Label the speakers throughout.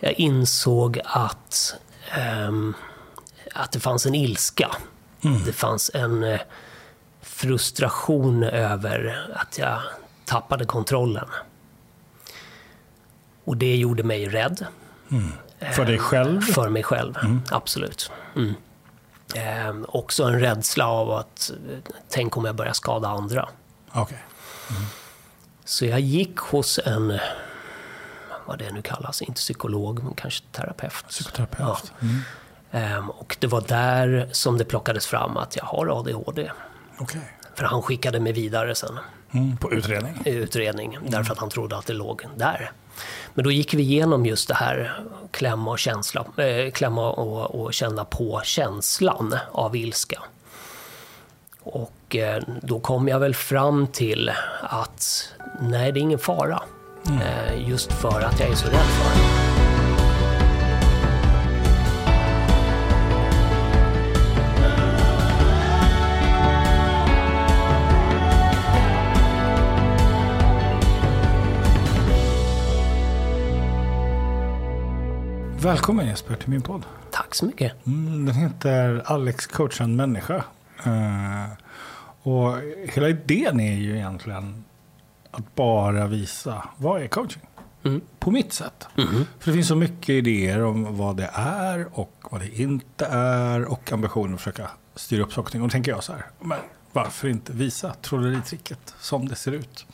Speaker 1: jag insåg att, ehm, att det fanns en ilska. Det fanns en eh, frustration över att jag tappade kontrollen. Och det gjorde mig rädd.
Speaker 2: För dig själv?
Speaker 1: För mig själv, absolut. Mm. Ehm, också en rädsla av att, eh, tänk om jag börjar skada andra.
Speaker 2: Okej.
Speaker 1: Så jag gick hos en, vad det nu kallas, inte psykolog, men kanske terapeut.
Speaker 2: Psykoterapeut.
Speaker 1: Ja. Ehm, och det var där som det plockades fram att jag har ADHD.
Speaker 2: Okej.
Speaker 1: För han skickade mig vidare sen
Speaker 2: Mm, på utredning?
Speaker 1: utredning, därför att han trodde att det låg där. Men då gick vi igenom just det här klämma och, känsla, eh, klämma och, och känna på känslan av ilska. Och eh, då kom jag väl fram till att nej, det är ingen fara. Eh, just för att jag är så rädd för det.
Speaker 2: Välkommen Jesper till min podd.
Speaker 1: Tack så mycket.
Speaker 2: Mm, den heter Alex coachar en människa. Eh, och hela idén är ju egentligen att bara visa vad är coaching.
Speaker 1: Mm.
Speaker 2: På mitt sätt. För det finns så mycket idéer om vad det är och vad det inte är och ambitionen att försöka styra upp saker och ting. Och då tänker jag så här, men varför inte visa trolleritricket som det ser ut?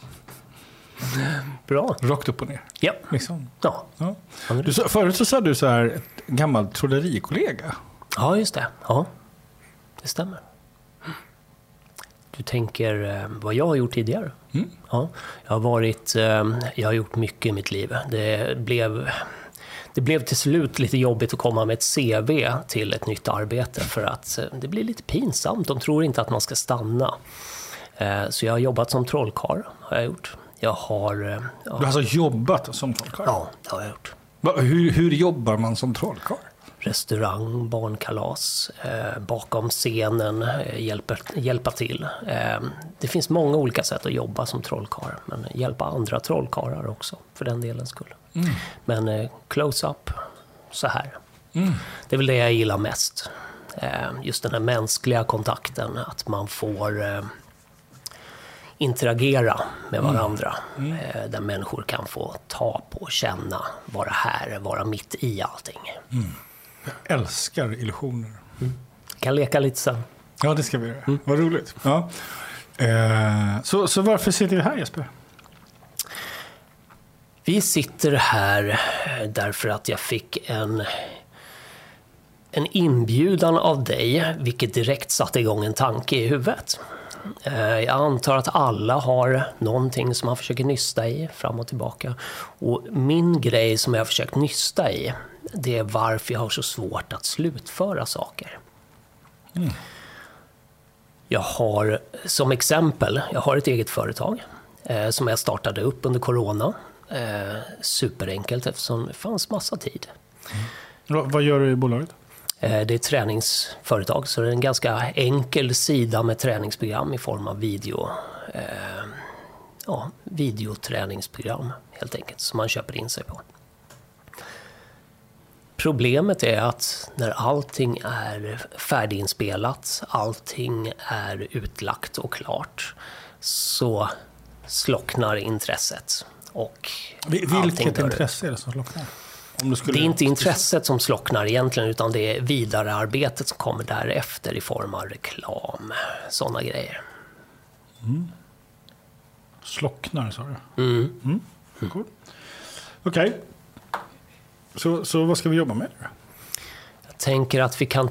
Speaker 1: Bra.
Speaker 2: Rakt upp och ner.
Speaker 1: Ja.
Speaker 2: Liksom.
Speaker 1: Ja.
Speaker 2: Ja. Du, förut så sa du så här, ett gammalt trollerikollega.
Speaker 1: Ja, just det. Ja, det stämmer. Du tänker eh, vad jag har gjort tidigare?
Speaker 2: Mm.
Speaker 1: Ja, jag har varit, eh, jag har gjort mycket i mitt liv. Det blev, det blev till slut lite jobbigt att komma med ett CV till ett nytt arbete för att eh, det blir lite pinsamt. De tror inte att man ska stanna. Så jag har jobbat som trollkarl, har jag gjort. Jag har, eh,
Speaker 2: Du
Speaker 1: ja,
Speaker 2: har alltså jobbat som trollkarl?
Speaker 1: ja det har jag gjort.
Speaker 2: Hur, hur jobbar man som trollkarl?
Speaker 1: Restaurang, barnkalas, eh, bakom scenen, eh, hjälper, hjälpa till. Eh, det finns många olika sätt att jobba som trollkarl, men hjälpa andra trollkarlar också, för den delens skull. Men eh, close-up, så här. Det är väl det jag gillar mest. Eh, just den här mänskliga kontakten, att man får eh, interagera med varandra. Eh, där människor kan få ta på, känna, vara här, vara mitt i allting.
Speaker 2: Jag älskar illusioner.
Speaker 1: Kan leka lite sen.
Speaker 2: Ja, det ska vi göra. Vad roligt. Ja. Eh, så, så varför sitter vi här Jesper?
Speaker 1: Vi sitter här därför att jag fick en, en inbjudan av dig, vilket direkt satte igång en tanke i huvudet. Eh, Jag antar att alla har någonting som man försöker nysta i fram och tillbaka. Och min grej som jag har försökt nysta i, det är varför jag har så svårt att slutföra saker. Jag har som exempel, jag har ett eget företag eh, som jag startade upp under corona. Eh, superenkelt eftersom det fanns massa tid.
Speaker 2: Va, vad gör du i bolaget?
Speaker 1: Eh, det är ett träningsföretag så det är en ganska enkel sida med träningsprogram i form av video. Eh, ja, videoträningsprogram helt enkelt som man köper in sig på. Problemet är att när allting är färdiginspelat, allting är utlagt och klart, så slocknar intresset. Och
Speaker 2: Vilket intresse är det som slocknar? Om du skulle...
Speaker 1: Det är inte intresset som slocknar egentligen, utan det är vidarearbetet som kommer därefter i form av reklam, sådana grejer.
Speaker 2: Slocknar sa du? Mm. Cool. Okej. Så, så vad ska vi jobba med? nu?
Speaker 1: Jag tänker att vi kan...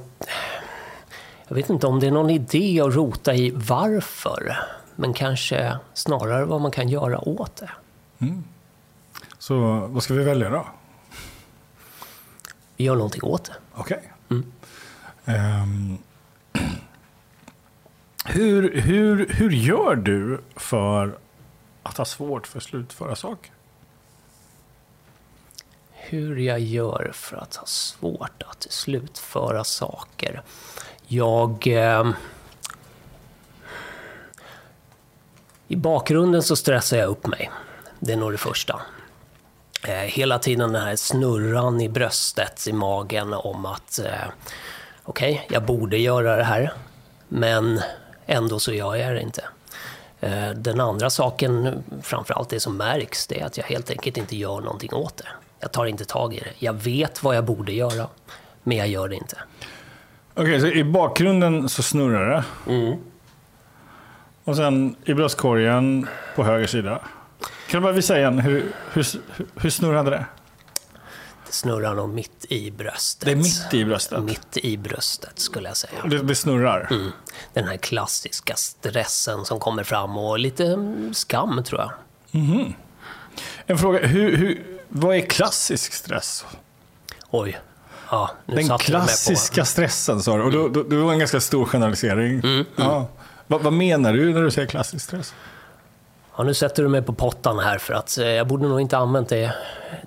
Speaker 1: Jag vet inte om det är någon idé att rota i varför, men kanske snarare vad man kan göra åt det.
Speaker 2: Så vad ska vi välja då?
Speaker 1: Vi gör någonting åt det.
Speaker 2: Okej. Ehm, hur, hur, hur gör du för att ha svårt för att slutföra saker?
Speaker 1: Hur jag gör för att ha svårt att slutföra saker. Jag... Eh, I bakgrunden så stressar jag upp mig. Det är nog det första. Eh, hela tiden den här snurran i bröstet, i magen om att eh, okej, okay, jag borde göra det här, men ändå så gör jag det inte. Eh, den andra saken, framförallt det som märks, det är att jag helt enkelt inte gör någonting åt det. Jag tar inte tag i det. Jag vet vad jag borde göra, men jag gör det inte.
Speaker 2: Okej, okay, så i bakgrunden så snurrar det. Mm. Och sen i bröstkorgen på höger sida. Kan du bara visa igen, hur, hur, hur snurrade det?
Speaker 1: Det snurrar nog mitt i bröstet.
Speaker 2: Det är mitt i bröstet?
Speaker 1: Mitt i bröstet skulle jag säga.
Speaker 2: Det, det snurrar?
Speaker 1: Mm. Den här klassiska stressen som kommer fram och lite skam tror jag.
Speaker 2: Mm. En fråga, hur, hur, vad är klassisk stress?
Speaker 1: Oj. Ja,
Speaker 2: Den klassiska stressen sa du, och då, då, det var en ganska stor generalisering. Mm, mm. Ja. Vad, vad menar du när du säger klassisk stress?
Speaker 1: Ja, nu sätter du mig på pottan här för att eh, jag borde nog inte använt det,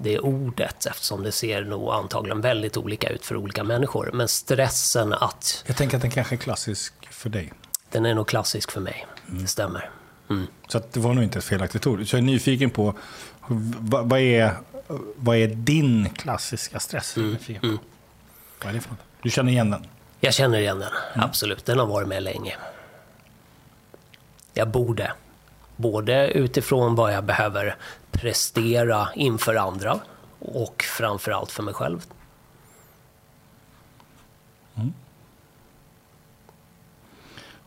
Speaker 1: det ordet eftersom det ser nog antagligen väldigt olika ut för olika människor. Men stressen att...
Speaker 2: Jag tänker att den kanske är klassisk för dig.
Speaker 1: Den är nog klassisk för mig, mm. det stämmer.
Speaker 2: Mm. Så det var nog inte ett felaktigt ord. Så jag är nyfiken på vad, vad, är, vad är din klassiska stress? Mm. Mm. Vad är det för något? Du känner igen den?
Speaker 1: Jag känner igen den, mm. absolut. Den har varit med länge. Jag borde Både utifrån vad jag behöver prestera inför andra och framförallt för mig själv. Mm.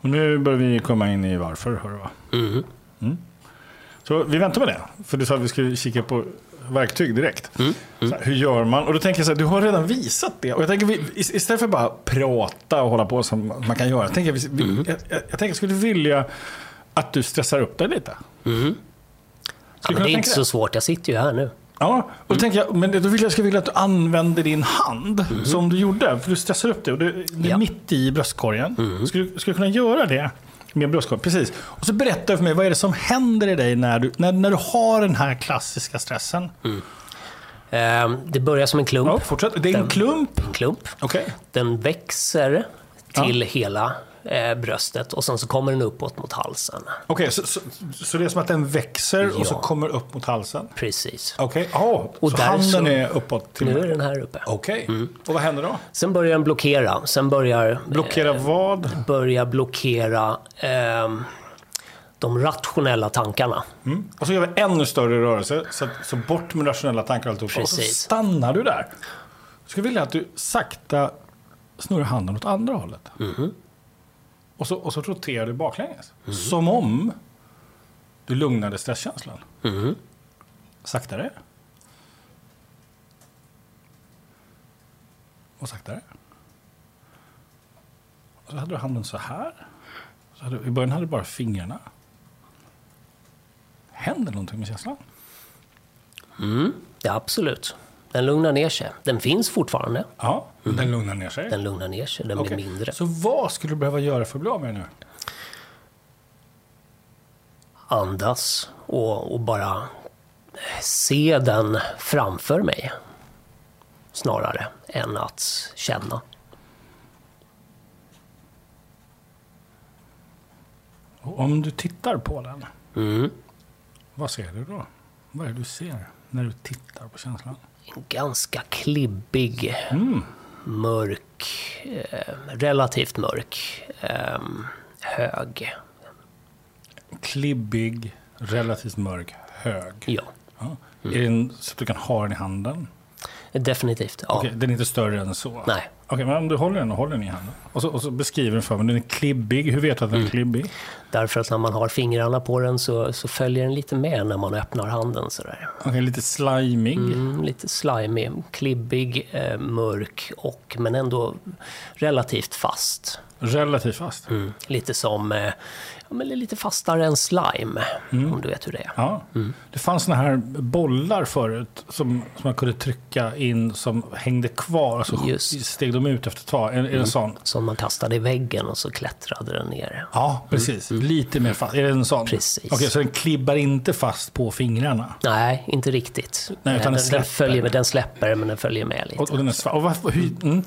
Speaker 2: Och nu börjar vi komma in i varför, hör du va? Mm. Mm. Så vi väntar med det, för du sa att vi skulle kika på verktyg direkt. Mm. Mm. Här, hur gör man? Och då tänker jag så här, du har redan visat det. Och jag tänker, vi, istället för att bara prata och hålla på som man kan göra, tänker jag, vi, mm. jag, jag, jag tänker jag skulle vilja att du stressar upp dig lite. Mm.
Speaker 1: Ja, men det är inte så svårt, jag sitter ju här nu.
Speaker 2: Ja, och då mm. tänker jag, men då vill jag, ska vilja att du använder din hand mm. som du gjorde. För du stressar upp dig och det, det är ja. mitt i bröstkorgen. Mm. Du, ska du kunna göra det med bröstkorgen? Precis. Och så berätta för mig, vad är det som händer i dig när du, när, när du har den här klassiska stressen? Mm.
Speaker 1: Eh, det börjar som en klump. Ja,
Speaker 2: fortsätt. Det är en den, klump?
Speaker 1: En klump.
Speaker 2: Okay.
Speaker 1: Den växer till ja. hela eh, bröstet och sen så kommer den uppåt mot halsen.
Speaker 2: Okej, okay, så, så, så, det är som att den växer ja. och så kommer upp mot halsen?
Speaker 1: Precis.
Speaker 2: Okej, okay. oh, och så handen så, är uppåt? Till
Speaker 1: nu är den här uppe.
Speaker 2: Okej, okay. mm. och vad händer då?
Speaker 1: Sen börjar den blockera. Sen börjar...
Speaker 2: Blockera eh, vad?
Speaker 1: Börjar blockera eh, de rationella tankarna.
Speaker 2: Mm. Och så gör vi ännu större rörelse, så, så bort med rationella tankar och alltihopa. Och så stannar du där. Jag skulle vilja att du sakta snurrar handen åt andra hållet. Mm. Och så, och så roterar du baklänges. Mm. Som om du lugnade stresskänslan. Mm. Saktare. Och saktare. Och så hade du handen så här. Så hade, I början hade du bara fingrarna. Händer någonting med känslan?
Speaker 1: Mm, ja, absolut. Den lugnar ner sig. Den finns fortfarande.
Speaker 2: Ja, mm. den lugnar ner sig.
Speaker 1: Den lugnar ner sig, den okay. blir mindre.
Speaker 2: Så vad skulle du behöva göra för att bli av med nu?
Speaker 1: Andas och, och bara se den framför mig. Snarare än att känna.
Speaker 2: Och om du tittar på den, mm. vad ser du då? Vad är det du ser när du tittar på känslan?
Speaker 1: ganska klibbig, mm. mörk, eh, relativt mörk, eh, hög.
Speaker 2: Klibbig, relativt mörk, hög?
Speaker 1: Ja.
Speaker 2: ja. Mm. Är den så att du kan ha den i handen?
Speaker 1: Definitivt, ja.
Speaker 2: Okej, den är inte större än så?
Speaker 1: Nej.
Speaker 2: Okej, men om du håller den och håller den i handen. Och så, och så beskriver den för mig, den är klibbig. Hur vet du att den är mm. klibbig?
Speaker 1: Därför att när man har fingrarna på den så, så följer den lite med när man öppnar handen. Sådär.
Speaker 2: Okej, lite slimig?
Speaker 1: Mm, lite slimig, klibbig, eh, mörk och men ändå relativt fast.
Speaker 2: Relativt fast?
Speaker 1: Mm, lite som eh, ja, men lite fastare än slime, mm. om du vet hur det är.
Speaker 2: Ja. Mm. Det fanns såna här bollar förut som, som man kunde trycka in som hängde kvar och så Just. steg de ut efter ett tag. Är, det en sån?
Speaker 1: Som man kastade i väggen och så klättrade den ner.
Speaker 2: Ja, precis. Mm. Lite mer fast. Är det en sån?
Speaker 1: Precis.
Speaker 2: Okej, så den klibbar inte fast på fingrarna?
Speaker 1: Nej, inte riktigt.
Speaker 2: Nej, utan den,
Speaker 1: den, följer med, den släpper, men den följer med lite.
Speaker 2: Och, och den är och, varför, hur,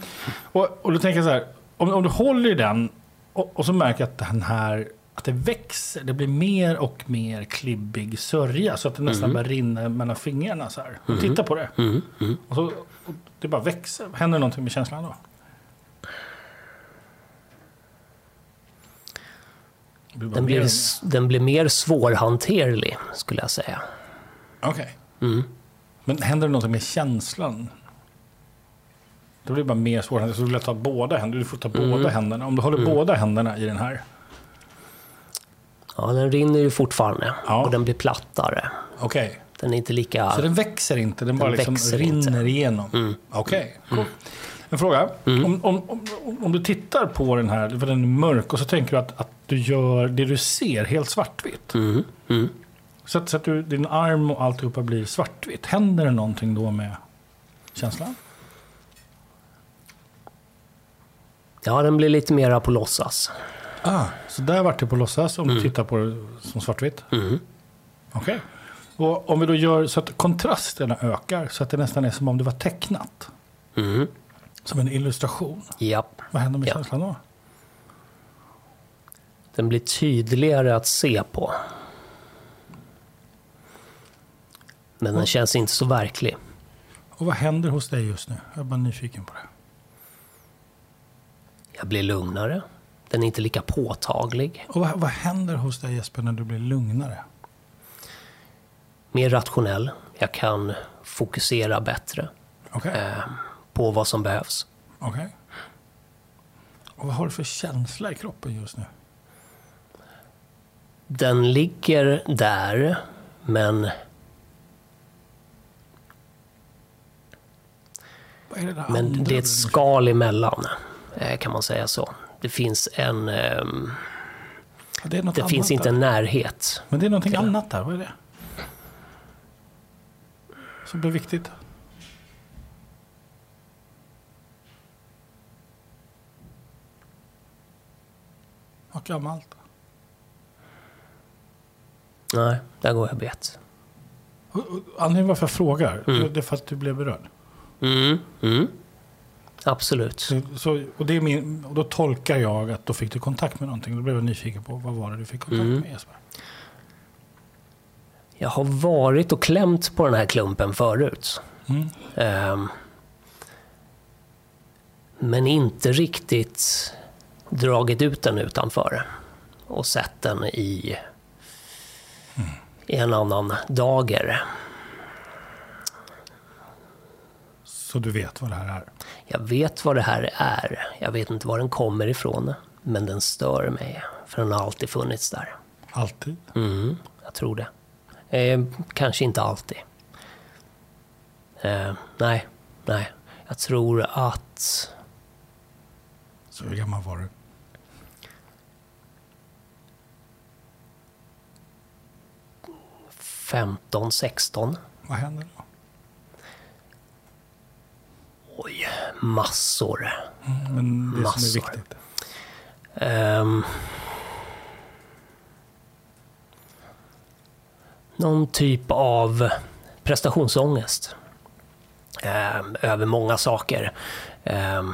Speaker 2: och, och då tänker jag så här, om, om du håller i den och, och så märker jag att den här att det växer. Det blir mer och mer klibbig sörja så att det nästan börjar rinna mellan fingrarna. Så här. Och titta på det.
Speaker 1: Mm, mm.
Speaker 2: Och, så, och det bara växer. Händer någonting med känslan då? Det blir bara
Speaker 1: Den
Speaker 2: mer
Speaker 1: blir, s- den blir mer svårhanterlig, skulle jag säga.
Speaker 2: mer. Okej.
Speaker 1: Mm.
Speaker 2: Men händer det någonting med känslan? Det blir bara mer svårt. Så du vill ta båda händerna. Du får ta
Speaker 1: Mm.
Speaker 2: båda händerna. Om du håller båda händerna i den här.
Speaker 1: Ja, den rinner ju fortfarande
Speaker 2: Ja.
Speaker 1: och den blir plattare.
Speaker 2: Okej.
Speaker 1: Den är inte lika...
Speaker 2: Så den växer inte, den, bara liksom rinner
Speaker 1: inte. Mm.
Speaker 2: igenom? Okej, cool. En fråga. Om, om, om, om du tittar på den här, för den är mörk, och så tänker du att, att du gör det du ser helt svartvitt.
Speaker 1: Mm, mm.
Speaker 2: Så att, så att du, din arm och alltihopa blir svartvitt. Händer det någonting då med känslan?
Speaker 1: Ja, den blir lite mera på låtsas.
Speaker 2: Ah, så där vart det på låtsas om du tittar på det som svartvitt?
Speaker 1: Mm.
Speaker 2: Okej. Och om vi då gör så att kontrasterna ökar, så att det nästan är som om det var tecknat.
Speaker 1: Mm.
Speaker 2: Som en illustration.
Speaker 1: Japp.
Speaker 2: Vad händer med
Speaker 1: Ja.
Speaker 2: känslan då?
Speaker 1: Den blir tydligare att se på. Men den känns inte så verklig.
Speaker 2: Och vad händer hos dig just nu? Jag är bara nyfiken på det.
Speaker 1: Jag blir lugnare. Den är inte lika påtaglig.
Speaker 2: Och vad, vad händer hos dig Jesper när du blir lugnare?
Speaker 1: Mer rationell. Jag kan fokusera bättre
Speaker 2: Okej.
Speaker 1: eh, på vad som behövs.
Speaker 2: Okej. Och vad har du för känsla i kroppen just nu?
Speaker 1: Den ligger där, men
Speaker 2: Vad är det
Speaker 1: Men det är ett skal emellan, eh, kan man säga så. Det finns en...
Speaker 2: Ja, det
Speaker 1: Det finns inte
Speaker 2: där.
Speaker 1: en närhet.
Speaker 2: Men det är någonting annat där. Vad är det? Som blir viktigt. Något gammalt.
Speaker 1: Nej, där går jag bet.
Speaker 2: Och- och Anledningen varför jag frågar, det är för att du blev berörd.
Speaker 1: Mm, mm. Absolut.
Speaker 2: Så, och, det är min, och då tolkar jag att då fick du kontakt med någonting. Då blev jag nyfiken på vad var det du fick kontakt
Speaker 1: Mm.
Speaker 2: med Jesper?
Speaker 1: Jag har varit och klämt på den här klumpen förut.
Speaker 2: Mm.
Speaker 1: Ehm, men inte riktigt dragit ut den utanför och sett den i, i en annan dager.
Speaker 2: Så du vet vad det här är?
Speaker 1: Jag vet vad det här är. Jag vet inte var den kommer ifrån. Men den stör mig. För den har alltid funnits där.
Speaker 2: Alltid?
Speaker 1: Mm, jag tror det. Eh, kanske inte alltid. Eh, nej, nej. Jag tror att...
Speaker 2: Så hur gammal var du?
Speaker 1: Femton, sexton.
Speaker 2: Vad hände då?
Speaker 1: Oj, massor.
Speaker 2: Mm, Men det som
Speaker 1: Massor.
Speaker 2: är viktigt.
Speaker 1: Ehm, någon typ av prestationsångest. Ehm, över många saker. Ehm,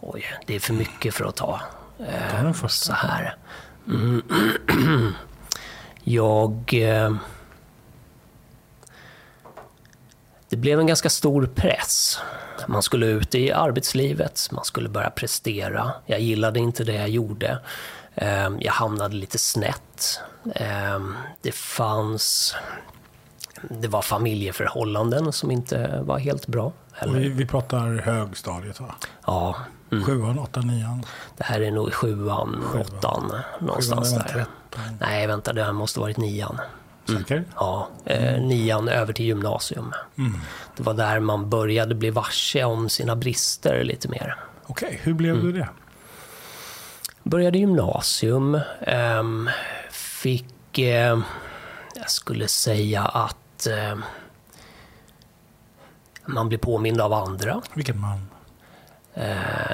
Speaker 1: oj, det är för mycket för att ta
Speaker 2: den
Speaker 1: så här. Mm. Jag... Eh, det blev en ganska stor press. Man skulle ut i arbetslivet, man skulle börja prestera. Jag gillade inte det jag gjorde. Eh, jag hamnade lite snett. Eh, det fanns... Det var familjeförhållanden som inte var helt bra.
Speaker 2: Vi, vi pratar högstadiet va?
Speaker 1: ja, mm.
Speaker 2: Sjuan, åttan, nian?
Speaker 1: det här är nog i sjuan, åttan, någonstans
Speaker 2: Sjuan,
Speaker 1: där. Nej, vänta, det här måste varit nian.
Speaker 2: Säker?
Speaker 1: Ja, eh, nian över till gymnasium.
Speaker 2: Mm.
Speaker 1: Det var där man började bli varse om sina brister lite mer.
Speaker 2: Okej, hur blev
Speaker 1: Mm.
Speaker 2: du det?
Speaker 1: Började gymnasium, ehm, fick, eh, jag skulle säga att eh, man blir påmind av andra.
Speaker 2: Vilken man?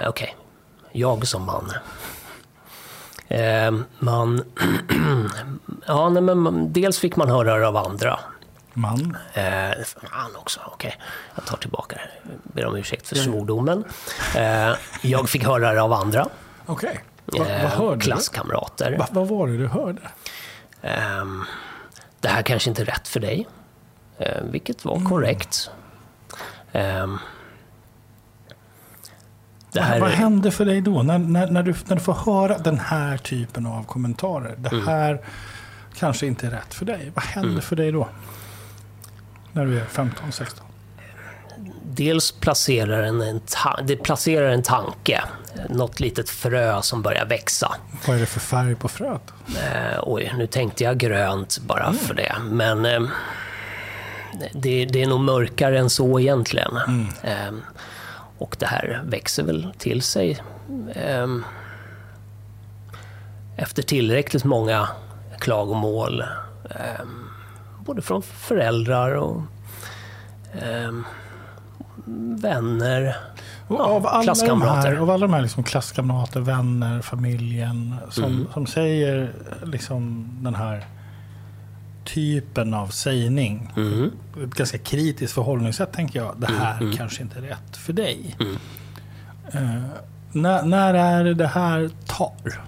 Speaker 1: Okej, jag som man. Eh, man... ja, nej, men dels fick man höra det av andra.
Speaker 2: Man?
Speaker 1: Eh, fan också, okej. Jag tar tillbaka det. Ber om ursäkt för svordomen. Eh, jag fick höra det av andra.
Speaker 2: Okej. Vad
Speaker 1: eh,
Speaker 2: hörde
Speaker 1: klasskamrater.
Speaker 2: du? Va, vad var det du hörde?
Speaker 1: Ehm, det här kanske inte är rätt för dig. Eh, vilket var
Speaker 2: Mm.
Speaker 1: korrekt. Ehm, det här,
Speaker 2: Vad hände för dig då? När, när, när, du, när du får höra den här typen av kommentarer. Det
Speaker 1: Mm.
Speaker 2: här kanske inte är rätt för dig. Vad händer för dig då? När du är 15, 16?
Speaker 1: dels placerar en, en, det placerar en tanke. Något litet frö som börjar växa.
Speaker 2: Vad är det för färg på fröet?
Speaker 1: Eh, oj, nu tänkte jag grönt bara för det. Men eh, det, det är nog mörkare än så egentligen. Eh, och det här växer väl till sig eh, efter tillräckligt många klagomål. Eh, både från föräldrar och eh, vänner.
Speaker 2: Och
Speaker 1: Ja,
Speaker 2: av, alla
Speaker 1: klasskamrater.
Speaker 2: här, av alla de här liksom klasskamrater, vänner, familjen som,
Speaker 1: Mm.
Speaker 2: som säger liksom den här typen av sägning.
Speaker 1: Mm.
Speaker 2: Ett ganska kritiskt förhållningssätt tänker jag. Det här
Speaker 1: mm.
Speaker 2: kanske inte är rätt för dig.
Speaker 1: Mm.
Speaker 2: Eh, när, när är det det här tar?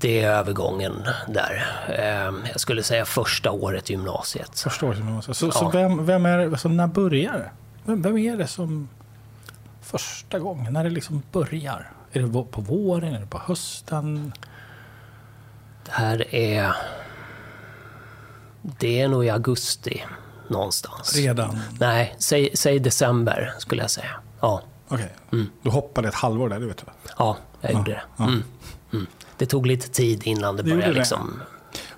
Speaker 1: Det är övergången där. Eh, jag skulle säga första året i gymnasiet.
Speaker 2: Förstår du? vad jag säger? Så,
Speaker 1: Ja.
Speaker 2: så vem, vem är det, alltså när börjar det? Vem, vem är det som första gången, när det liksom börjar? Är det på våren, är det på hösten?
Speaker 1: Det här är... Det är nog i augusti någonstans.
Speaker 2: Redan?
Speaker 1: Nej, säg, säg december skulle jag säga. Ja,
Speaker 2: Okej,
Speaker 1: Mm.
Speaker 2: du hoppade ett halvår där, det vet du.
Speaker 1: ja jag gjorde det.
Speaker 2: ja.
Speaker 1: Mm. Mm. Det tog lite tid innan det
Speaker 2: Det
Speaker 1: började
Speaker 2: det.
Speaker 1: liksom...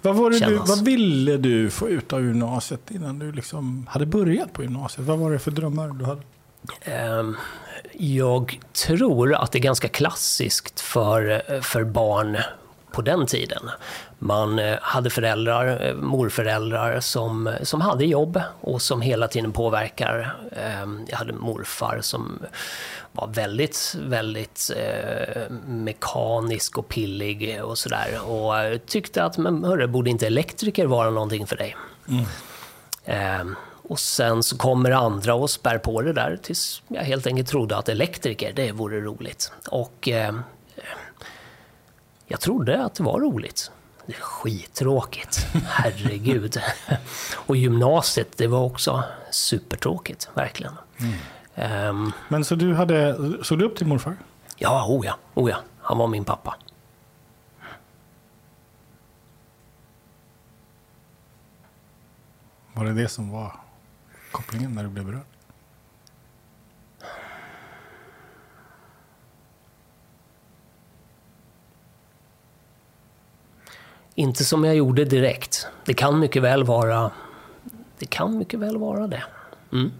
Speaker 2: Vad, var det du, vad ville du få ut av gymnasiet innan du liksom hade börjat på gymnasiet? Vad var det för drömmar du hade?
Speaker 1: Ehm, Jag tror att det är ganska klassiskt för, för barn på den tiden. Man eh, hade föräldrar, eh, morföräldrar som, som hade jobb och som hela tiden påverkar. Ehm, Jag hade morfar som var väldigt, väldigt eh, mekanisk och pillig och sådär. Och tyckte att, men hörru, borde inte elektriker vara någonting för dig? Ehm, och sen så kommer andra och spär på det där tills jag helt enkelt trodde att elektriker, det vore roligt. Och jag trodde att det var roligt. Det är skittråkigt, herregud. och gymnasiet, det var också supertråkigt, verkligen. Ehm,
Speaker 2: Men så du hade, såg du upp till morfar?
Speaker 1: ja, oh ja, oh ja, han var min pappa.
Speaker 2: Var det det som var kopplingen när du blev berörd?
Speaker 1: Inte som jag gjorde direkt. Det kan mycket väl vara, det kan mycket väl vara det. Mm.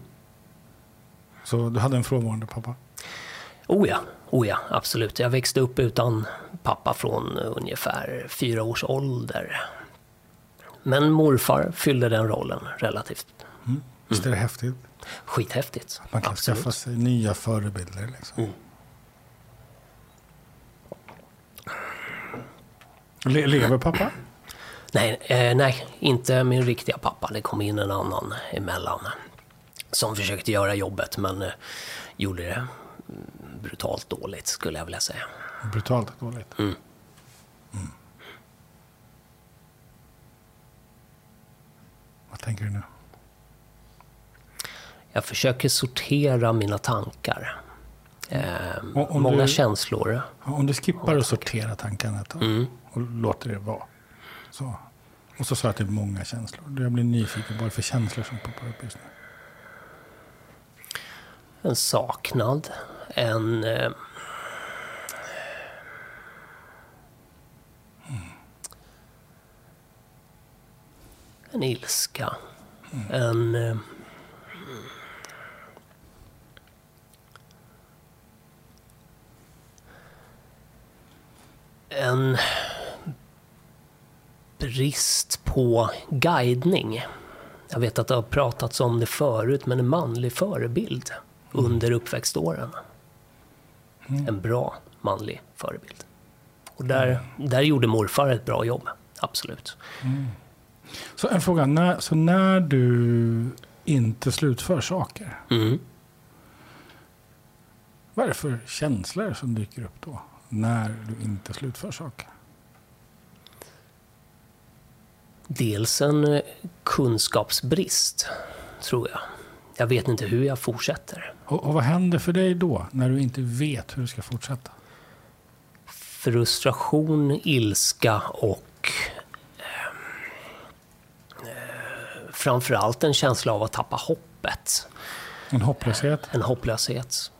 Speaker 2: Så du hade en frånvarande pappa?
Speaker 1: Oh ja, oh ja, absolut. Jag växte upp utan pappa från ungefär fyra års ålder. Men morfar fyllde den rollen relativt
Speaker 2: Visst är det häftigt?
Speaker 1: skithäftigt.
Speaker 2: Man kan
Speaker 1: absolut.
Speaker 2: skaffa sig nya förebilder. Liksom.
Speaker 1: Mm.
Speaker 2: Le- lever pappa?
Speaker 1: Nej, eh, nej, inte min riktiga pappa. Det kom in en annan emellan. Som försökte göra jobbet men eh, gjorde det mm, brutalt dåligt skulle jag vilja säga.
Speaker 2: Brutalt dåligt.
Speaker 1: Mm.
Speaker 2: Vad tänker du nu?
Speaker 1: Jag försöker sortera mina tankar. Eh,
Speaker 2: Och om
Speaker 1: många
Speaker 2: du-
Speaker 1: känslor.
Speaker 2: Om du skippar att sortera tankarna ett tag
Speaker 1: Mm.
Speaker 2: Och låter det vara. Så. Och så sa jag att det är många känslor. Jag blir nyfiken på vad för känslor som poppar upp just nu.
Speaker 1: En saknad. En... Eh, en ilska. En... Eh, en brist på guidning. Jag vet att det har pratats om det förut, men en manlig förebild under uppväxtåren. En bra manlig förebild. Och där, där gjorde morfar ett bra jobb, absolut.
Speaker 2: Så en fråga. När, så när du inte slutför saker.
Speaker 1: Mm.
Speaker 2: Vad är det för känslor som dyker upp då? När du inte slutför saker?
Speaker 1: Dels en eh, kunskapsbrist, tror jag. Jag vet inte hur jag fortsätter.
Speaker 2: Och, och vad händer för dig då, när du inte vet hur du ska fortsätta?
Speaker 1: Frustration, ilska och eh, eh, framförallt en känsla av att tappa hoppet.
Speaker 2: En hopplöshet?
Speaker 1: En hopplöshet.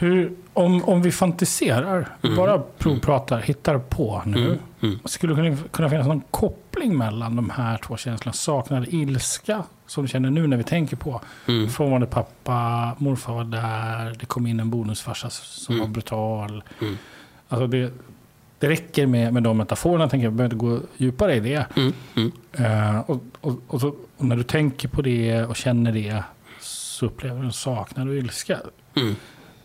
Speaker 2: Hur, om, om vi fantiserar,
Speaker 1: Mm.
Speaker 2: bara provpratar, hittar på nu.
Speaker 1: Mm, mm.
Speaker 2: Skulle det kunna, finnas någon koppling mellan de här två känslorna? Saknad, ilska, som du känner nu när vi tänker på.
Speaker 1: Mm.
Speaker 2: Frånvarande pappa, morfar var där, det kom in en bonusfarsa som
Speaker 1: Mm.
Speaker 2: var brutal.
Speaker 1: Mm.
Speaker 2: Alltså det, det räcker med, med de metaforerna, tänker jag. behöver inte gå djupare i det.
Speaker 1: Mm. Mm.
Speaker 2: Eh, och, och, och, så, och när du tänker på det och känner det så upplever du en saknad och ilska.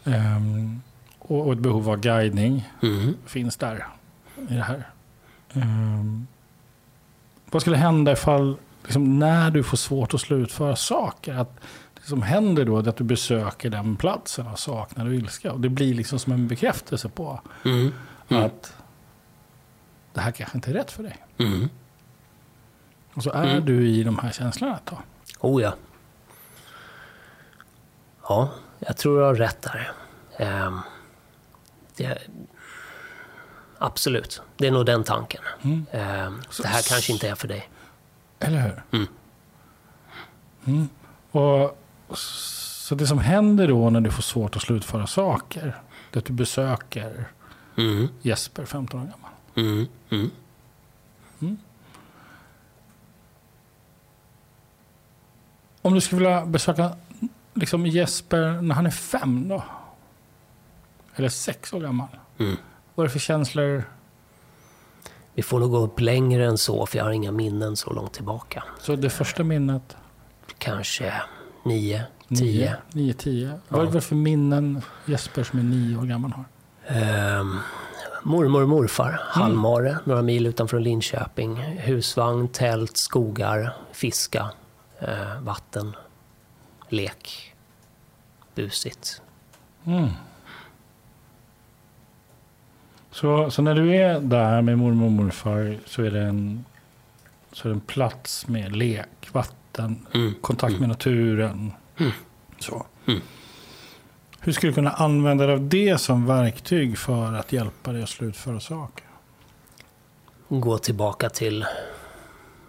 Speaker 2: Ehm, och, och ett behov av guidning
Speaker 1: Mm.
Speaker 2: finns där i det här. Ehm, vad skulle hända ifall, liksom, när du får svårt att slutföra saker, att det som händer då är att du besöker den platsen av saknad och ilska. Och det blir liksom som en bekräftelse på
Speaker 1: Mm. Mm.
Speaker 2: att det här kanske inte är rätt för dig.
Speaker 1: Mm.
Speaker 2: Och så är
Speaker 1: Mm.
Speaker 2: du i de här känslorna ett tag.
Speaker 1: Oh ja. Ja, jag tror du har rätt där. Ehm, det, absolut, det är nog den tanken.
Speaker 2: Mm.
Speaker 1: Ehm, det här kanske inte är för dig.
Speaker 2: Eller hur?
Speaker 1: Mm.
Speaker 2: Mm. Och, så det som händer då när du får svårt att slutföra saker, det är att du besöker
Speaker 1: Mm.
Speaker 2: Jesper, 15 år gammal.
Speaker 1: Mm. Mm.
Speaker 2: Om du skulle vilja besöka liksom Jesper när han är fem då? Eller sex år gammal?
Speaker 1: Mm.
Speaker 2: Vad är det för känslor?
Speaker 1: Vi får nog gå upp längre än så, för jag har inga minnen så långt tillbaka.
Speaker 2: Så det första minnet?
Speaker 1: Kanske nio, tio.
Speaker 2: nio tio. Vad är det för minnen Jesper som är nio år gammal har?
Speaker 1: Ehm, mormor och morfar, Halmare, några mil utanför Linköping. Husvagn, tält, skogar, fiska, eh, vatten, lek, busigt.
Speaker 2: Mm. Så, så när du är där med mormor och morfar så är det en, så är det en plats med lek, vatten,
Speaker 1: Mm.
Speaker 2: kontakt med naturen.
Speaker 1: Mm.
Speaker 2: Så.
Speaker 1: Mm.
Speaker 2: Hur skulle du kunna använda dig av det som verktyg för att hjälpa dig att slutföra saker?
Speaker 1: Gå tillbaka till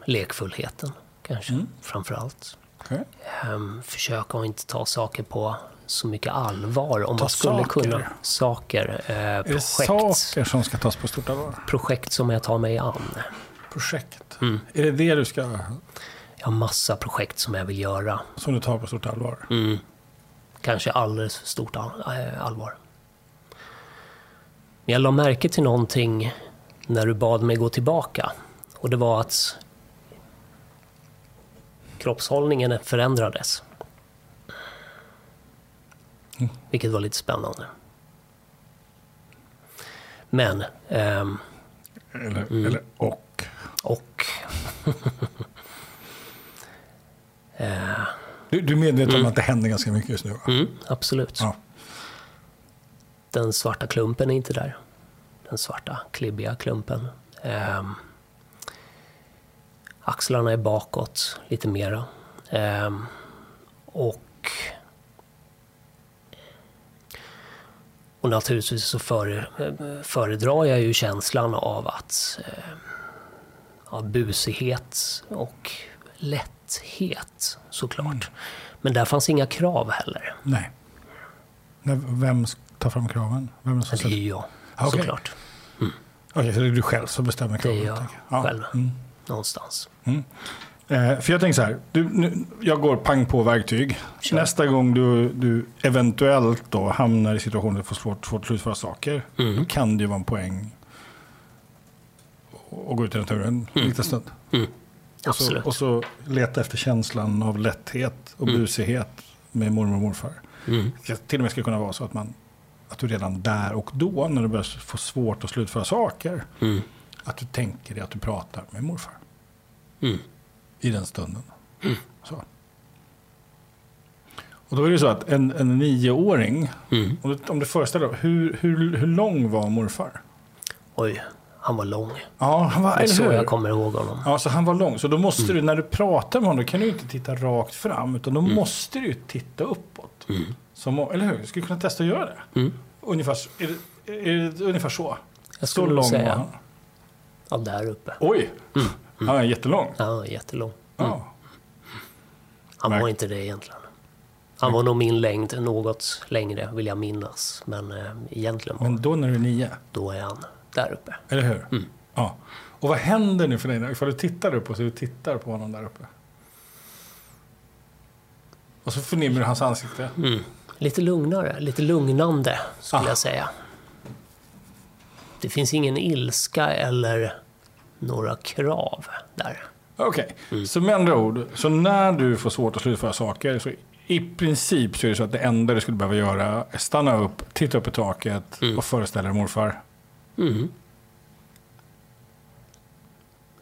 Speaker 1: lekfullheten, kanske,
Speaker 2: Mm.
Speaker 1: framför allt.
Speaker 2: Okej.
Speaker 1: Ehm, försöka att inte ta saker på så mycket allvar om
Speaker 2: Ta
Speaker 1: man skulle
Speaker 2: saker.
Speaker 1: kunna. Saker. Eh,
Speaker 2: Är det
Speaker 1: projekt.
Speaker 2: saker som ska tas på stort allvar?
Speaker 1: projekt som jag tar mig an.
Speaker 2: Projekt.
Speaker 1: Mm.
Speaker 2: Är det det du ska,
Speaker 1: Jag har massa projekt som jag vill göra.
Speaker 2: som du tar på stort allvar?
Speaker 1: Mm. Kanske alldeles för stort eh, allvar. Men jag la märke till någonting när du bad mig gå tillbaka. Och det var att kroppshållningen förändrades.
Speaker 2: Mm.
Speaker 1: Vilket var lite spännande. Men, ehm,
Speaker 2: Eller,
Speaker 1: Mm.
Speaker 2: eller och?
Speaker 1: och... eh,
Speaker 2: Du, du är medveten om att det händer ganska mycket just nu?
Speaker 1: Mm, absolut.
Speaker 2: Ja.
Speaker 1: Den svarta klumpen är inte där. Den svarta klibbiga klumpen. Ehm, axlarna är bakåt lite mera. Ehm, och, och naturligtvis så före, föredrar jag ju känslan av att eh, av busighet och lätthet såklart. Men där fanns inga krav heller.
Speaker 2: Nej. Vem ska ta fram kraven? Vem det som
Speaker 1: det är ju jag,
Speaker 2: Ah, okej.
Speaker 1: såklart.
Speaker 2: Okej, så det är du själv som bestämmer
Speaker 1: Det
Speaker 2: kraven?
Speaker 1: är jag
Speaker 2: tänker Ja.
Speaker 1: själv.
Speaker 2: Mm.
Speaker 1: Någonstans.
Speaker 2: Eh, för jag tänker så här, du, nu, jag går pang på verktyg.
Speaker 1: Kör.
Speaker 2: Nästa gång du, du eventuellt då hamnar i situationer där du får svårt, svårt att slutföra saker,
Speaker 1: Mm.
Speaker 2: då kan det ju vara en poäng att gå ut i naturen en liten stund.
Speaker 1: Mm.
Speaker 2: Och så, och så leta efter känslan av lätthet och
Speaker 1: Mm.
Speaker 2: busighet med mormor och morfar.
Speaker 1: Mm.
Speaker 2: Det till och med ska kunna vara så att, man, att du redan där och då, när du börjar få svårt att slutföra saker,
Speaker 1: Mm.
Speaker 2: Att du tänker dig att du pratar med morfar
Speaker 1: Mm.
Speaker 2: i den stunden. Så. Och då är det så att en, en nioåring,
Speaker 1: Mm.
Speaker 2: om du, om du föreställer dig, hur, hur, hur lång var morfar?
Speaker 1: Oj, han var lång.
Speaker 2: Ja, han var,
Speaker 1: Det är så jag kommer ihåg honom.
Speaker 2: Ja, så han var lång. Så då måste du, när du pratar med honom, då kan du inte titta rakt fram. Utan då måste du titta uppåt. Som, eller hur? Du skulle kunna testa att göra det.
Speaker 1: Mm.
Speaker 2: Ungefär, så- är det, är det ungefär så?
Speaker 1: Jag
Speaker 2: Så
Speaker 1: skulle nog
Speaker 2: lång
Speaker 1: säga.
Speaker 2: var han.
Speaker 1: Ja, där uppe.
Speaker 2: Oj! Han är jättelång.
Speaker 1: Ja, jättelång.
Speaker 2: Ja.
Speaker 1: Han
Speaker 2: Märk-
Speaker 1: var inte det egentligen. Han var nog min längd, något längre vill jag minnas. Men eh, egentligen var,
Speaker 2: Men då när du är nio,
Speaker 1: då är han där uppe.
Speaker 2: eller hur?
Speaker 1: Mm.
Speaker 2: Ja. Och vad händer nu för dig ifall du tittar upp och så du tittar på honom där uppe? Och så förnimmer du hans ansikte.
Speaker 1: Mm. Lite lugnare, lite lugnande skulle
Speaker 2: Ah.
Speaker 1: jag säga. Det finns ingen ilska eller några krav där.
Speaker 2: Okej,
Speaker 1: Mm.
Speaker 2: så med andra ord, så när du får svårt att slutföra saker så i princip så är det så att det enda du skulle behöva göra är stanna upp, titta upp i taket
Speaker 1: Mm.
Speaker 2: och föreställa dig morfar.
Speaker 1: Mm.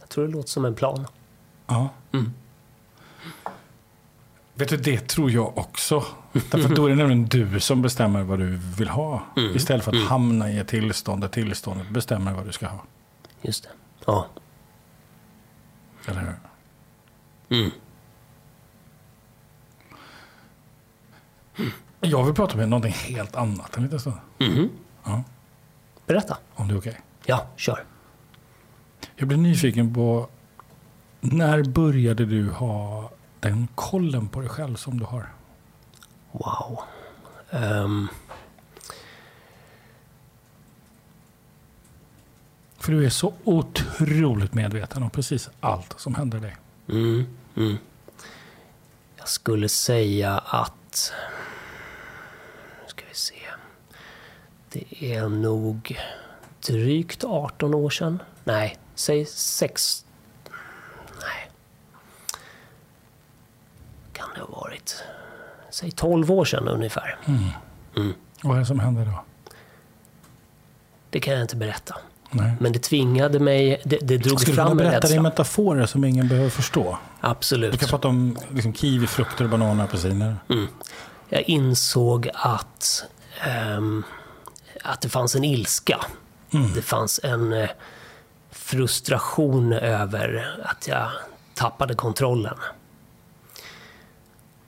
Speaker 1: Jag tror det låter som en plan.
Speaker 2: Ja.
Speaker 1: Mm.
Speaker 2: Vet du, det tror jag också. Därför då är det nämligen du som bestämmer vad du vill ha.
Speaker 1: Mm.
Speaker 2: Istället för att hamna i ett tillstånd där tillståndet bestämmer vad du ska ha.
Speaker 1: Just det. Ja.
Speaker 2: Eller hur?
Speaker 1: Mm.
Speaker 2: Jag vill prata med någonting helt annat en liten stund.
Speaker 1: Mhm.
Speaker 2: Ja,
Speaker 1: Berätta.
Speaker 2: om det är okej.
Speaker 1: Ja, kör.
Speaker 2: Jag blir nyfiken på när började du ha den kollen på dig själv som du har?
Speaker 1: Wow. Ehm,
Speaker 2: För du är så otroligt medveten om precis allt som händer dig.
Speaker 1: mm, mm. Jag skulle säga att... Nu ska vi se. Det är nog drygt 18 år sedan. Nej, säg 6... Nej. Kan det ha varit? Säg 12 år sedan ungefär.
Speaker 2: Vad är det som händer då?
Speaker 1: Det kan jag inte berätta.
Speaker 2: Nej.
Speaker 1: Men det tvingade mig, det, det drog
Speaker 2: Skulle du
Speaker 1: fram en
Speaker 2: berätta det i
Speaker 1: rädsla.
Speaker 2: metaforer som ingen behöver förstå? Du
Speaker 1: Absolut.
Speaker 2: kan prata om liksom, kiwi, frukter, bananer, apelsiner.
Speaker 1: Jag insåg att, ehm, att det fanns en ilska. Det fanns en eh, frustration över att jag tappade kontrollen.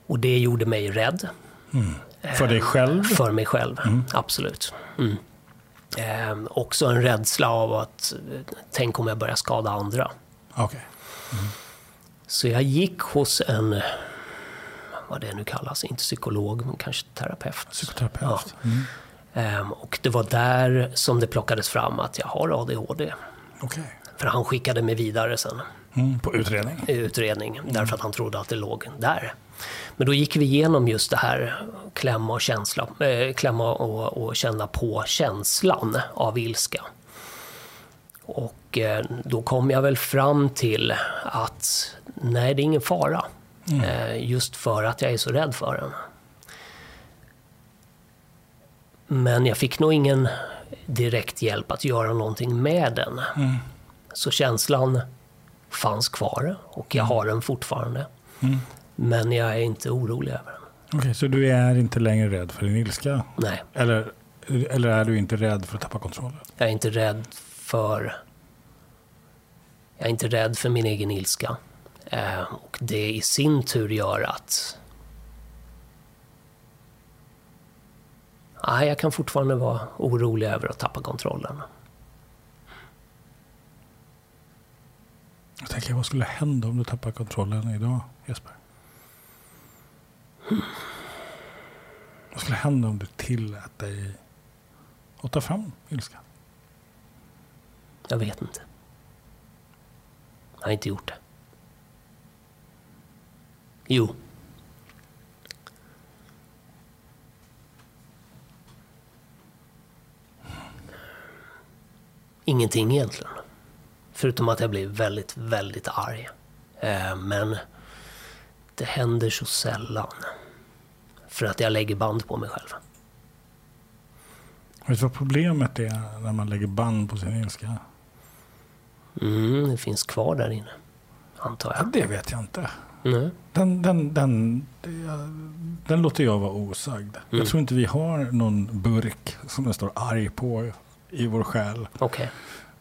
Speaker 1: Och det gjorde mig rädd.
Speaker 2: För dig själv?
Speaker 1: För mig själv, absolut. Mm. Ehm, också en rädsla av att, eh, tänk om jag börjar skada andra.
Speaker 2: Okej.
Speaker 1: Så jag gick hos en, vad det nu kallas, inte psykolog, men kanske terapeut.
Speaker 2: Psykoterapeut.
Speaker 1: Ja. Ehm, och det var där som det plockades fram att jag har ADHD.
Speaker 2: Okej.
Speaker 1: För han skickade mig vidare sen
Speaker 2: Mm, på utredning?
Speaker 1: utredning, därför att han trodde att det låg där. Men då gick vi igenom just det här klämma och, känsla, eh, klämma och, och känna på känslan av ilska. Och eh, då kom jag väl fram till att nej, det är ingen fara. Eh, just för att jag är så rädd för den. Men jag fick nog ingen direkt hjälp att göra någonting med den. Så känslan fanns kvar och jag har den fortfarande. Men jag är inte orolig över den.
Speaker 2: Okej, så du är inte längre rädd för din ilska?
Speaker 1: Nej,
Speaker 2: Eller, eller är du inte rädd för att tappa kontrollen?
Speaker 1: jag är inte rädd för... Jag är inte rädd för min egen ilska. Eh, och det i sin tur gör att... Nej, jag kan fortfarande vara orolig över att tappa kontrollen.
Speaker 2: Jag tänker, vad skulle hända om du tappar kontrollen idag, Jesper? Vad skulle hända om du tillät dig att ta fram ilskan?
Speaker 1: Jag vet inte. Jag har inte gjort det. Jo. Ingenting egentligen. Förutom att jag blev väldigt, väldigt arg. Eh, men det händer så sällan. För att jag lägger band på mig själv.
Speaker 2: Vet du vad problemet är när man lägger band på sin ilska?
Speaker 1: Mm, det finns kvar där inne. Antar
Speaker 2: Ja,
Speaker 1: jag.
Speaker 2: det vet jag inte.
Speaker 1: Mm.
Speaker 2: Den, den, den, Den låter jag vara osagd.
Speaker 1: Mm.
Speaker 2: Jag tror inte vi har någon burk som det står arg på i vår själ.
Speaker 1: Okej.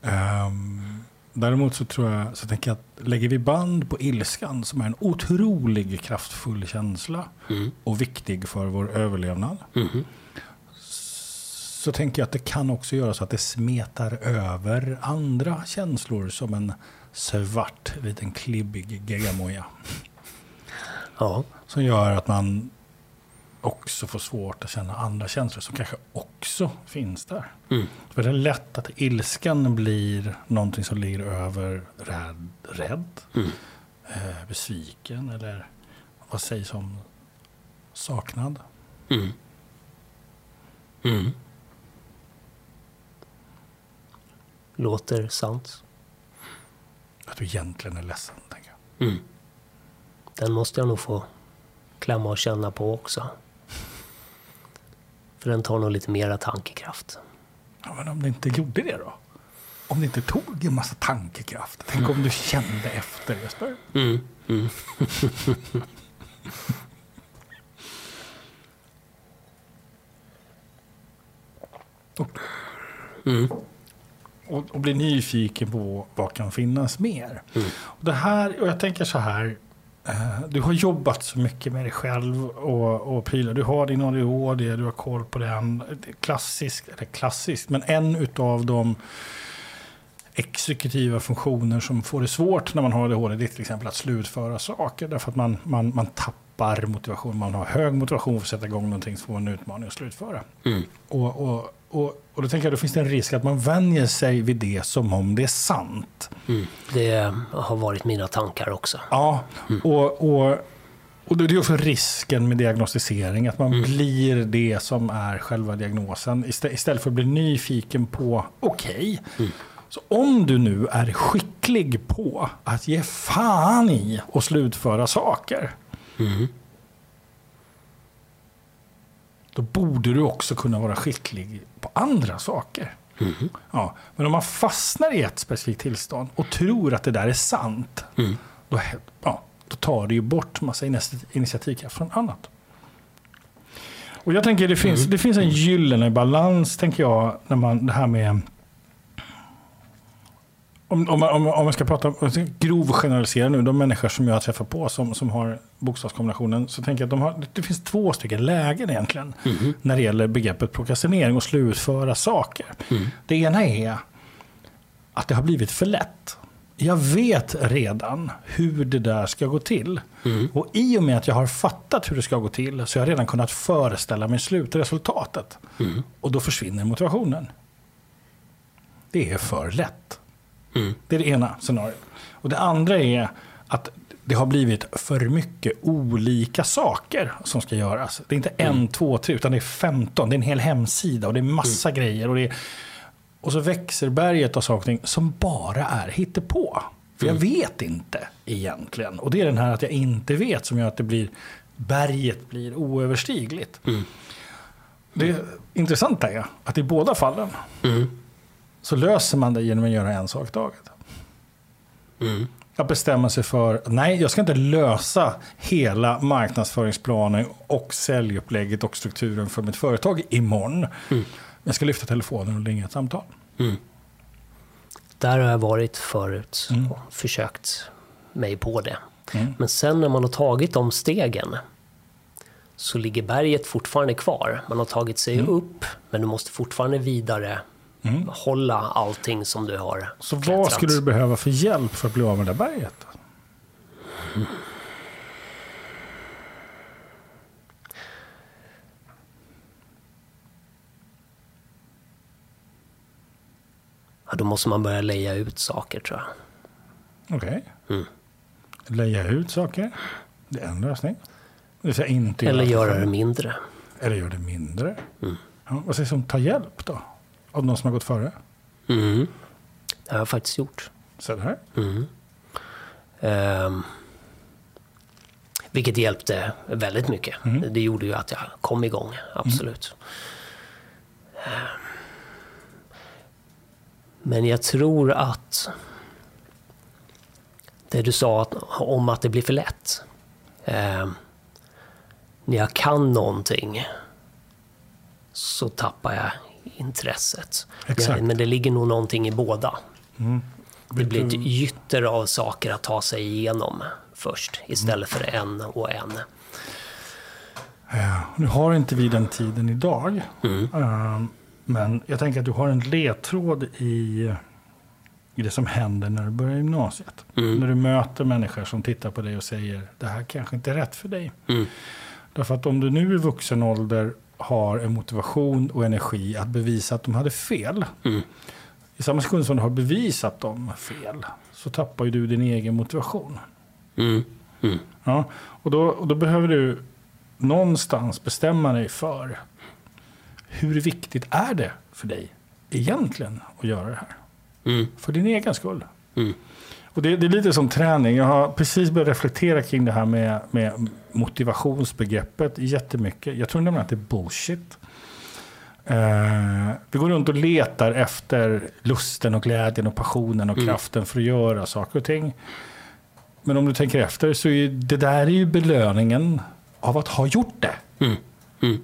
Speaker 2: Ehm, däremot så tror jag, så tänker jag att lägger vi band på ilskan som är en otrolig kraftfull känsla
Speaker 1: Mm.
Speaker 2: och viktig för vår överlevnad.
Speaker 1: Mhm.
Speaker 2: Så tänker jag att det kan också göra så att det smetar över andra känslor som en svart liten klibbig geggamoja.
Speaker 1: Ja.
Speaker 2: Som gör att man också får svårt att känna andra känslor som kanske också finns där.
Speaker 1: Mm.
Speaker 2: För det är lätt att ilskan blir någonting som ligger över rädd, rädd
Speaker 1: Mm.
Speaker 2: eh, besviken eller vad sägs om saknad.
Speaker 1: Mm. Mm. Låter sant.
Speaker 2: Att du egentligen är ledsen, tänker jag.
Speaker 1: Mm. Den måste jag nog få klämma och känna på också. För den tar nog lite mera tankekraft.
Speaker 2: Ja, men om det inte gjorde det då? Om det inte tog en massa tankekraft? Tänk om du kände efter, Jesper?
Speaker 1: Mm. Mm. Mm.
Speaker 2: Och, och bli nyfiken på vad kan finnas mer.
Speaker 1: Mm.
Speaker 2: Och det här, och jag tänker så här. Eh, Du har jobbat så mycket med dig själv och, och prylar. Du har din ADHD, du har koll på den. Klassisk, eller klassiskt, men en utav de exekutiva funktioner som får det svårt när man har ADHD, det är till exempel att slutföra saker. Därför att man, man, man tappar motivation. Man har hög motivation för att sätta igång någonting som får en utmaning att slutföra.
Speaker 1: Mm.
Speaker 2: Och, och, och, och då tänker jag, då finns det en risk att man vänjer sig vid det som om det är sant.
Speaker 1: Mm. Det har varit mina tankar också.
Speaker 2: Ja, och, och, och det är också risken med diagnostisering, att man blir det som är själva diagnosen istä- istället för att bli nyfiken på, okej, så om du nu är skicklig på att ge fan i och slutföra saker,
Speaker 1: Mm.
Speaker 2: då borde du också kunna vara skicklig på andra saker.
Speaker 1: Mm.
Speaker 2: Ja, men om man fastnar i ett specifikt tillstånd och tror att det där är sant,
Speaker 1: Mm.
Speaker 2: då, ja, då tar det ju bort massa initi- initiativkraft från annat. Och jag tänker det finns, det finns en gyllene balans, tänker jag, när man det här med om, om, man- om, om man ska prata grov generalisera nu, de människor som jag träffar på som, som har bokstavskombinationen, så tänker jag att de har, det finns två stycken lägen egentligen när det gäller begreppet prokrastinering och slutföra saker. Det ena är att det har blivit för lätt. Jag vet redan hur det där ska gå till. Och i och med att jag har fattat hur det ska gå till så har jag redan kunnat föreställa mig slutresultatet. Och då försvinner motivationen. Det är för lätt.
Speaker 1: Mm.
Speaker 2: Det är det ena scenariot. Och det andra är att det har blivit för mycket olika saker som ska göras. Det är inte en, två, tre, utan det är 15. Det är en hel hemsida och det är massa grejer. Och, det är, och så växer berget av saker som bara är hittepå. För jag vet inte egentligen. Och det är den här att jag inte vet som gör att det blir, berget blir oöverstigligt. Det intressanta är att i båda fallen
Speaker 1: Mm.
Speaker 2: Så löser man det genom att göra en sak i taget.
Speaker 1: Mm.
Speaker 2: Att bestämma sig för, nej jag ska inte lösa hela marknadsföringsplanen och säljupplägget och strukturen för mitt företag imorgon. Jag ska lyfta telefonen och ringa ett samtal.
Speaker 1: Mm. Där har jag varit förut
Speaker 2: Mm.
Speaker 1: och försökt mig på det. Men sen när man har tagit de stegen så ligger berget fortfarande kvar. Man har tagit sig
Speaker 2: Mm.
Speaker 1: upp, men du måste fortfarande vidare hålla allting som du har
Speaker 2: Så vad
Speaker 1: klättrat.
Speaker 2: skulle du behöva för hjälp för att bli av med det där berget?
Speaker 1: Ja, då måste man börja leja ut saker tror jag.
Speaker 2: Okej.
Speaker 1: Mm.
Speaker 2: Leja ut saker. Det är en lösning. Det vill inte
Speaker 1: Eller göra det mindre.
Speaker 2: Eller gör det mindre.
Speaker 1: Mm.
Speaker 2: Ja, vad sägs om ta hjälp då? Av någon som har gått före?
Speaker 1: Mm. Det har jag faktiskt gjort.
Speaker 2: Så här.
Speaker 1: Mm. Ehm, vilket hjälpte väldigt mycket. Det gjorde ju att jag kom igång, absolut. Ehm, men jag tror att det du sa att, om att det blir för lätt. ehm, när jag kan någonting så tappar jag intresset.
Speaker 2: Exakt.
Speaker 1: Men det ligger nog någonting i båda.
Speaker 2: Mm.
Speaker 1: Det blir ett gytter av saker att ta sig igenom först istället för en och en.
Speaker 2: Ja, nu har inte vi den tiden idag. Eh, Men jag tänker att du har en ledtråd i, i det som händer när du börjar gymnasiet. När du möter människor som tittar på dig och säger det här kanske inte är rätt för dig.
Speaker 1: Mm.
Speaker 2: Därför att om du nu i vuxen ålder har en motivation och energi att bevisa att de hade fel.
Speaker 1: Mm.
Speaker 2: I samma sekund som du har bevisat dem fel så tappar ju du din egen motivation.
Speaker 1: Mm. Mm.
Speaker 2: Ja, och, då, och då behöver du någonstans bestämma dig för hur viktigt är det för dig egentligen att göra det här?
Speaker 1: Mm.
Speaker 2: För din egen skull. Och det, det är lite som träning. Jag har precis börjat reflektera kring det här med, med motivationsbegreppet jättemycket. Jag tror nämligen att det är bullshit. Eh, vi går runt och letar efter lusten och glädjen och passionen och
Speaker 1: Mm.
Speaker 2: kraften för att göra saker och ting. Men om du tänker efter så är det där är ju belöningen av att ha gjort det.
Speaker 1: Mm. Mm.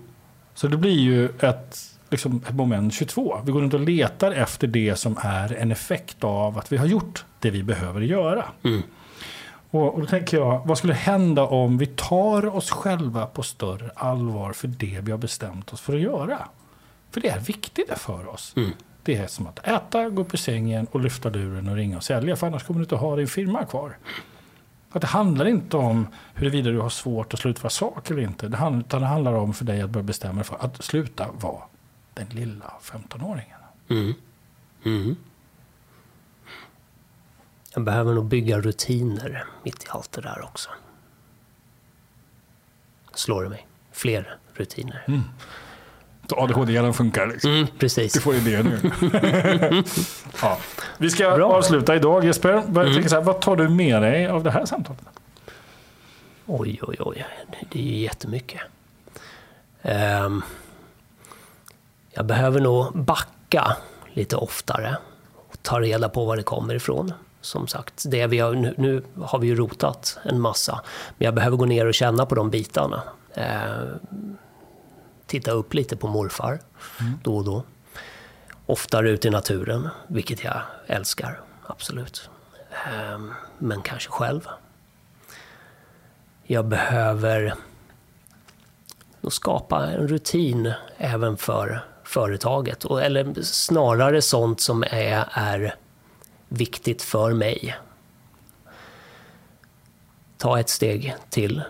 Speaker 2: Så det blir ju ett, liksom moment 22. Vi går runt och letar efter det som är en effekt av att vi har gjort det vi behöver göra.
Speaker 1: Mm.
Speaker 2: Och, och då tänker jag, vad skulle hända om vi tar oss själva på större allvar för det vi har bestämt oss för att göra? För det är viktigt för oss.
Speaker 1: Mm.
Speaker 2: Det är som att äta, gå upp i sängen och lyfta luren och ringa och sälja. För annars kommer du inte ha din firma kvar. Att det handlar inte om huruvida du har svårt att slutföra saker eller inte. Det handlar, utan det handlar om för dig att börja bestämma dig för att sluta vara den lilla 15-åringen.
Speaker 1: Mm. Mm. Jag behöver nog bygga rutiner mitt i allt det där också. Slår det mig. Fler rutiner. Mm,
Speaker 2: ADHD-hjärnan funkar liksom.
Speaker 1: precis.
Speaker 2: Du får idéer nu. ja. Vi ska
Speaker 1: Bra.
Speaker 2: avsluta idag Jesper. Så här, vad tar du med dig av det här samtalet?
Speaker 1: Oj, oj, oj. Det är ju jättemycket. Ehm, jag behöver nog backa lite oftare och ta reda på var det kommer ifrån. Som sagt, det vi har, nu, nu har vi ju rotat en massa. Men jag behöver gå ner och känna på de bitarna. Ehm, titta upp lite på morfar då och då. Oftare ute i naturen, vilket jag älskar. Absolut. Ehm, men kanske själv. Jag behöver skapa en rutin även för företaget. Eller snarare sånt som är, är viktigt för mig. Ta ett steg till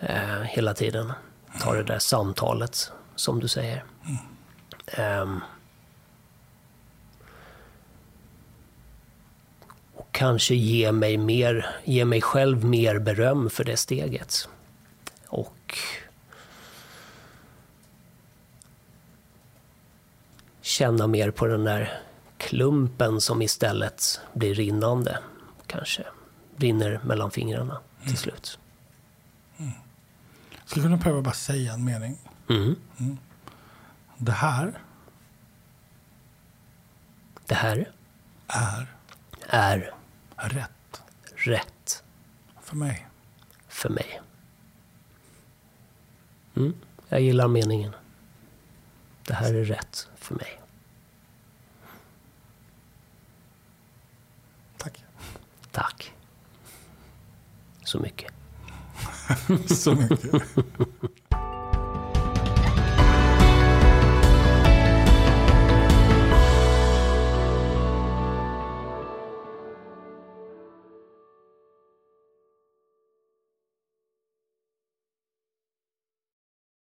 Speaker 1: eh, hela tiden. Ta det där samtalet, som du säger. Um, och kanske ge mig, mer, ge mig själv mer beröm för det steget. Och känna mer på den där klumpen som istället blir rinnande. Kanske rinner mellan fingrarna till slut.
Speaker 2: Jag skulle kunna pröva bara säga en mening.
Speaker 1: Mm.
Speaker 2: Det här
Speaker 1: Det här
Speaker 2: är
Speaker 1: är
Speaker 2: rätt
Speaker 1: rätt
Speaker 2: för mig.
Speaker 1: för mig. Mm. Jag gillar meningen. Det här är rätt för mig.
Speaker 2: Tack
Speaker 1: Tack. Så mycket.
Speaker 2: så mycket.